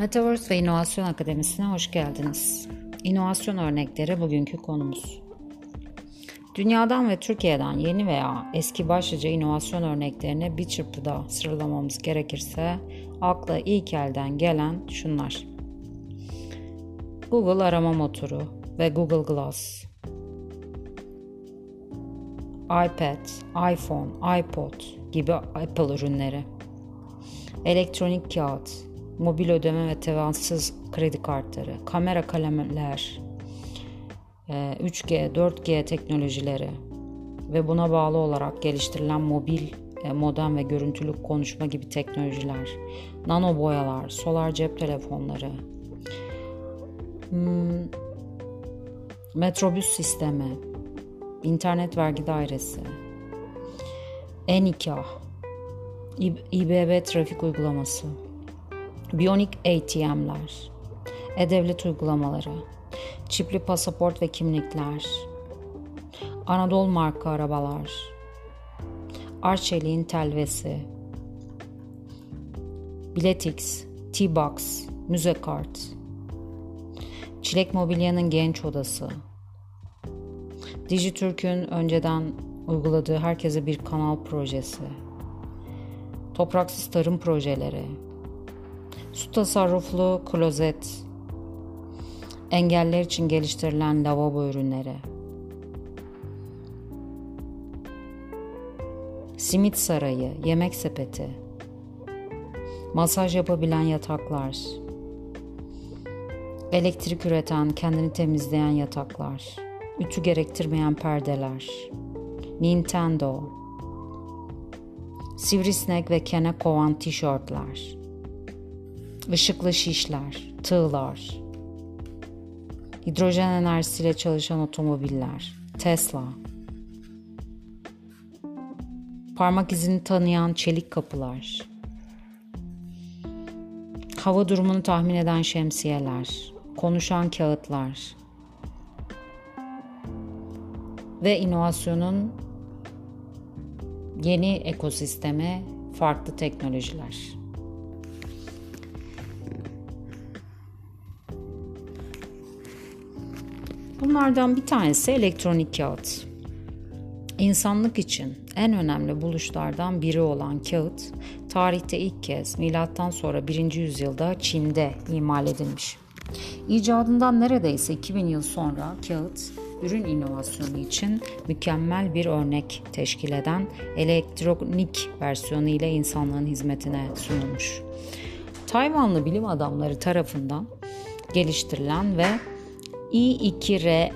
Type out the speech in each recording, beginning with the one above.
Metaverse ve İnovasyon Akademisi'ne hoş geldiniz. İnovasyon örnekleri bugünkü konumuz. Dünyadan ve Türkiye'den yeni veya eski başlıca inovasyon örneklerini bir çırpıda sıralamamız gerekirse akla ilk elden gelen şunlar. Google arama motoru ve Google Glass. iPad, iPhone, iPod gibi Apple ürünleri. Elektronik kağıt, mobil ödeme ve tevansız kredi kartları, kamera kalemler, 3G, e, 4G teknolojileri ve buna bağlı olarak geliştirilen mobil e, modem ve görüntülü konuşma gibi teknolojiler, nano boyalar, solar cep telefonları, hmm, metrobüs sistemi, internet vergi dairesi, e-nikah, İBB trafik uygulaması, Biyonik ATM'ler, e-devlet uygulamaları, çipli pasaport ve kimlikler, Anadolu marka arabalar, Arçelik'in telvesi, Biletix, T-Box, Müze Kart, Çilek Mobilya'nın genç odası, Dijitürk'ün önceden uyguladığı herkese bir kanal projesi, topraksız tarım projeleri, Su tasarruflu klozet, engeller için geliştirilen lavabo ürünleri, simit sarayı, yemek sepeti, masaj yapabilen yataklar, elektrik üreten, kendini temizleyen yataklar, ütü gerektirmeyen perdeler, Nintendo, sivrisinek ve kene kovan tişörtler, ışıklı şişler, tığlar, hidrojen enerjisiyle çalışan otomobiller, Tesla, parmak izini tanıyan çelik kapılar, hava durumunu tahmin eden şemsiyeler, konuşan kağıtlar. Ve inovasyonun yeni ekosisteme farklı teknolojiler. Bunlardan bir tanesi elektronik kağıt. İnsanlık için en önemli buluşlardan biri olan kağıt, tarihte ilk kez milattan sonra 1. yüzyılda Çin'de imal edilmiş. İcadından neredeyse 2000 yıl sonra kağıt, ürün inovasyonu için mükemmel bir örnek teşkil eden elektronik versiyonu ile insanlığın hizmetine sunulmuş. Tayvanlı bilim adamları tarafından geliştirilen ve i2RE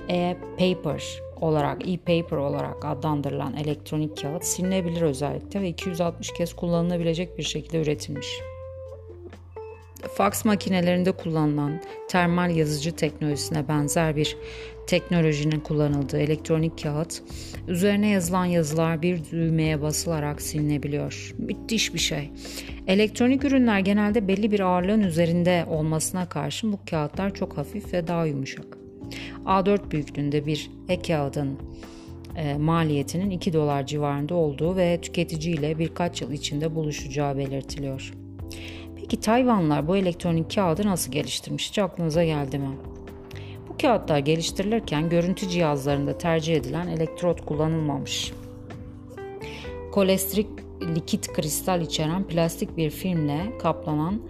paper olarak e-paper olarak adlandırılan elektronik kağıt silinebilir özellikle ve 260 kez kullanılabilecek bir şekilde üretilmiş. Fax makinelerinde kullanılan termal yazıcı teknolojisine benzer bir teknolojinin kullanıldığı elektronik kağıt, üzerine yazılan yazılar bir düğmeye basılarak silinebiliyor. Müthiş bir şey. Elektronik ürünler genelde belli bir ağırlığın üzerinde olmasına karşın bu kağıtlar çok hafif ve daha yumuşak. A4 büyüklüğünde bir e-kağıdın e, maliyetinin 2 dolar civarında olduğu ve tüketici ile birkaç yıl içinde buluşacağı belirtiliyor. Peki Tayvanlılar bu elektronik kağıdı nasıl geliştirmiş? Hiç aklınıza geldi mi? Bu kağıtlar geliştirilirken görüntü cihazlarında tercih edilen elektrot kullanılmamış. Kolestrik likit kristal içeren plastik bir filmle kaplanan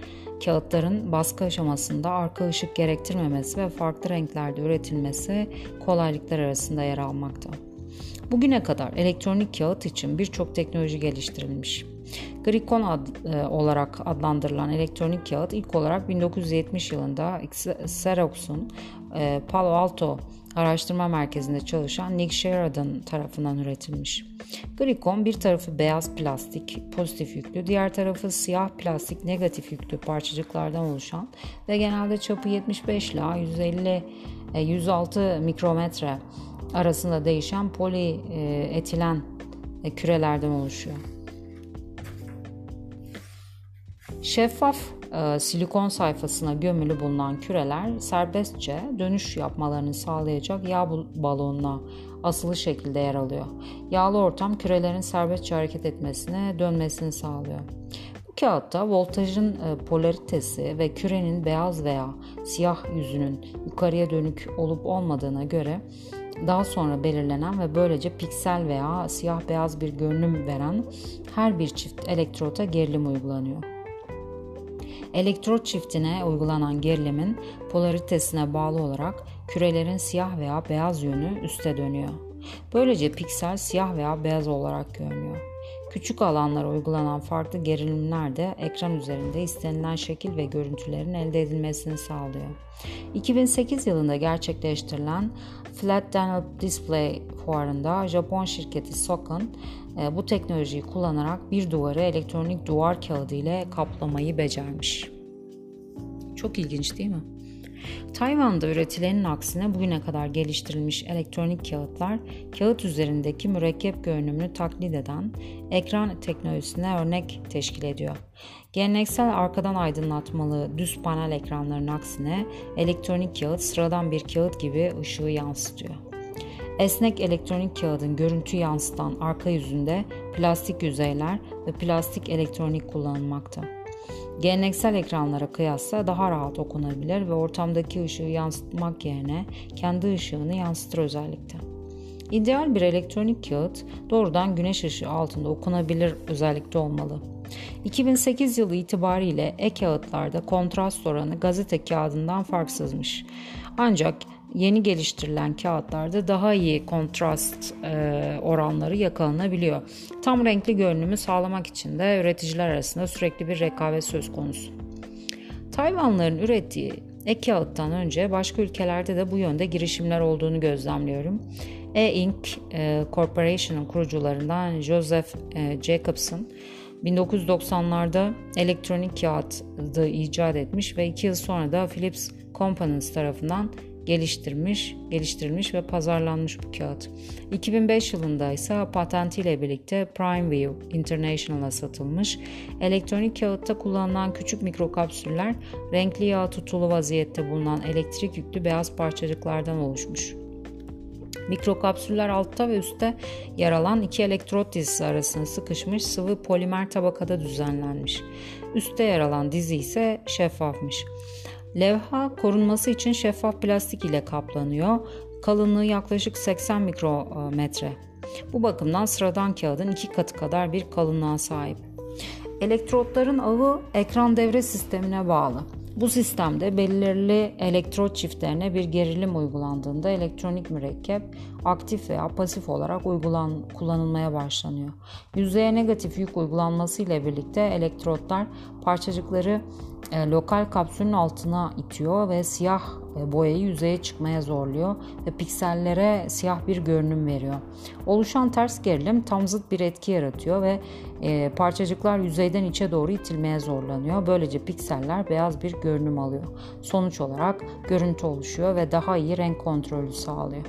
Kağıtların baskı aşamasında arka ışık gerektirmemesi ve farklı renklerde üretilmesi kolaylıklar arasında yer almakta. Bugüne kadar elektronik kağıt için birçok teknoloji geliştirilmiş. Gricon ad, e, olarak adlandırılan elektronik kağıt ilk olarak 1970 yılında Xerox'un e, Palo Alto araştırma merkezinde çalışan Nick Sheridan tarafından üretilmiş. Gricon bir tarafı beyaz plastik pozitif yüklü, diğer tarafı siyah plastik negatif yüklü parçacıklardan oluşan ve genelde çapı 75 ila 150 106 mikrometre arasında değişen polietilen e, kürelerden oluşuyor. Şeffaf e, silikon sayfasına gömülü bulunan küreler serbestçe dönüş yapmalarını sağlayacak yağ balonuna asılı şekilde yer alıyor. Yağlı ortam kürelerin serbestçe hareket etmesine, dönmesini sağlıyor. Bu kağıtta voltajın e, polaritesi ve kürenin beyaz veya siyah yüzünün yukarıya dönük olup olmadığına göre daha sonra belirlenen ve böylece piksel veya siyah beyaz bir görünüm veren her bir çift elektrota gerilim uygulanıyor. Elektrot çiftine uygulanan gerilimin polaritesine bağlı olarak kürelerin siyah veya beyaz yönü üste dönüyor. Böylece piksel siyah veya beyaz olarak görünüyor. Küçük alanlara uygulanan farklı gerilimler de ekran üzerinde istenilen şekil ve görüntülerin elde edilmesini sağlıyor. 2008 yılında gerçekleştirilen Flat Panel Display fuarında Japon şirketi Sokun e, bu teknolojiyi kullanarak bir duvarı elektronik duvar kağıdı ile kaplamayı becermiş. Çok ilginç değil mi? Tayvan'da üretilenin aksine bugüne kadar geliştirilmiş elektronik kağıtlar, kağıt üzerindeki mürekkep görünümünü taklit eden ekran teknolojisine örnek teşkil ediyor. Geleneksel arkadan aydınlatmalı düz panel ekranların aksine elektronik kağıt sıradan bir kağıt gibi ışığı yansıtıyor. Esnek elektronik kağıdın görüntü yansıtan arka yüzünde plastik yüzeyler ve plastik elektronik kullanılmakta. Geleneksel ekranlara kıyasla daha rahat okunabilir ve ortamdaki ışığı yansıtmak yerine kendi ışığını yansıtır özellikle. İdeal bir elektronik kağıt doğrudan güneş ışığı altında okunabilir özellikte olmalı. 2008 yılı itibariyle e-kağıtlarda kontrast oranı gazete kağıdından farksızmış. Ancak yeni geliştirilen kağıtlarda daha iyi kontrast e, oranları yakalanabiliyor. Tam renkli görünümü sağlamak için de üreticiler arasında sürekli bir rekabet söz konusu. Tayvanlıların ürettiği e-kağıttan önce başka ülkelerde de bu yönde girişimler olduğunu gözlemliyorum. E-Ink e, Corporation'ın kurucularından Joseph e, Jacobson 1990'larda elektronik kağıdı icat etmiş ve iki yıl sonra da Philips Components tarafından geliştirmiş, geliştirilmiş ve pazarlanmış bu kağıt. 2005 yılında ise patentiyle birlikte PrimeView International'a satılmış. Elektronik kağıtta kullanılan küçük mikrokapsüller renkli yağ tutulu vaziyette bulunan elektrik yüklü beyaz parçacıklardan oluşmuş. Mikrokapsüller altta ve üstte yer alan iki elektrot dizisi arasında sıkışmış sıvı polimer tabakada düzenlenmiş. Üstte yer alan dizi ise şeffafmış. Levha korunması için şeffaf plastik ile kaplanıyor. Kalınlığı yaklaşık 80 mikrometre. Bu bakımdan sıradan kağıdın iki katı kadar bir kalınlığa sahip. Elektrotların ağı ekran devre sistemine bağlı. Bu sistemde belirli elektrot çiftlerine bir gerilim uygulandığında elektronik mürekkep aktif veya pasif olarak uygulan, kullanılmaya başlanıyor. Yüzeye negatif yük uygulanması ile birlikte elektrotlar parçacıkları e, lokal kapsülün altına itiyor ve siyah e, boyayı yüzeye çıkmaya zorluyor ve piksellere siyah bir görünüm veriyor. Oluşan ters gerilim tam zıt bir etki yaratıyor ve e, parçacıklar yüzeyden içe doğru itilmeye zorlanıyor. Böylece pikseller beyaz bir görünüm alıyor. Sonuç olarak görüntü oluşuyor ve daha iyi renk kontrolü sağlıyor.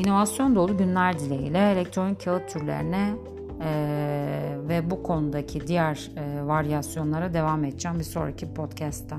İnovasyon dolu günler dileğiyle elektronik kağıt türlerine ve bu konudaki diğer e, varyasyonlara devam edeceğim bir sonraki podcast'ta.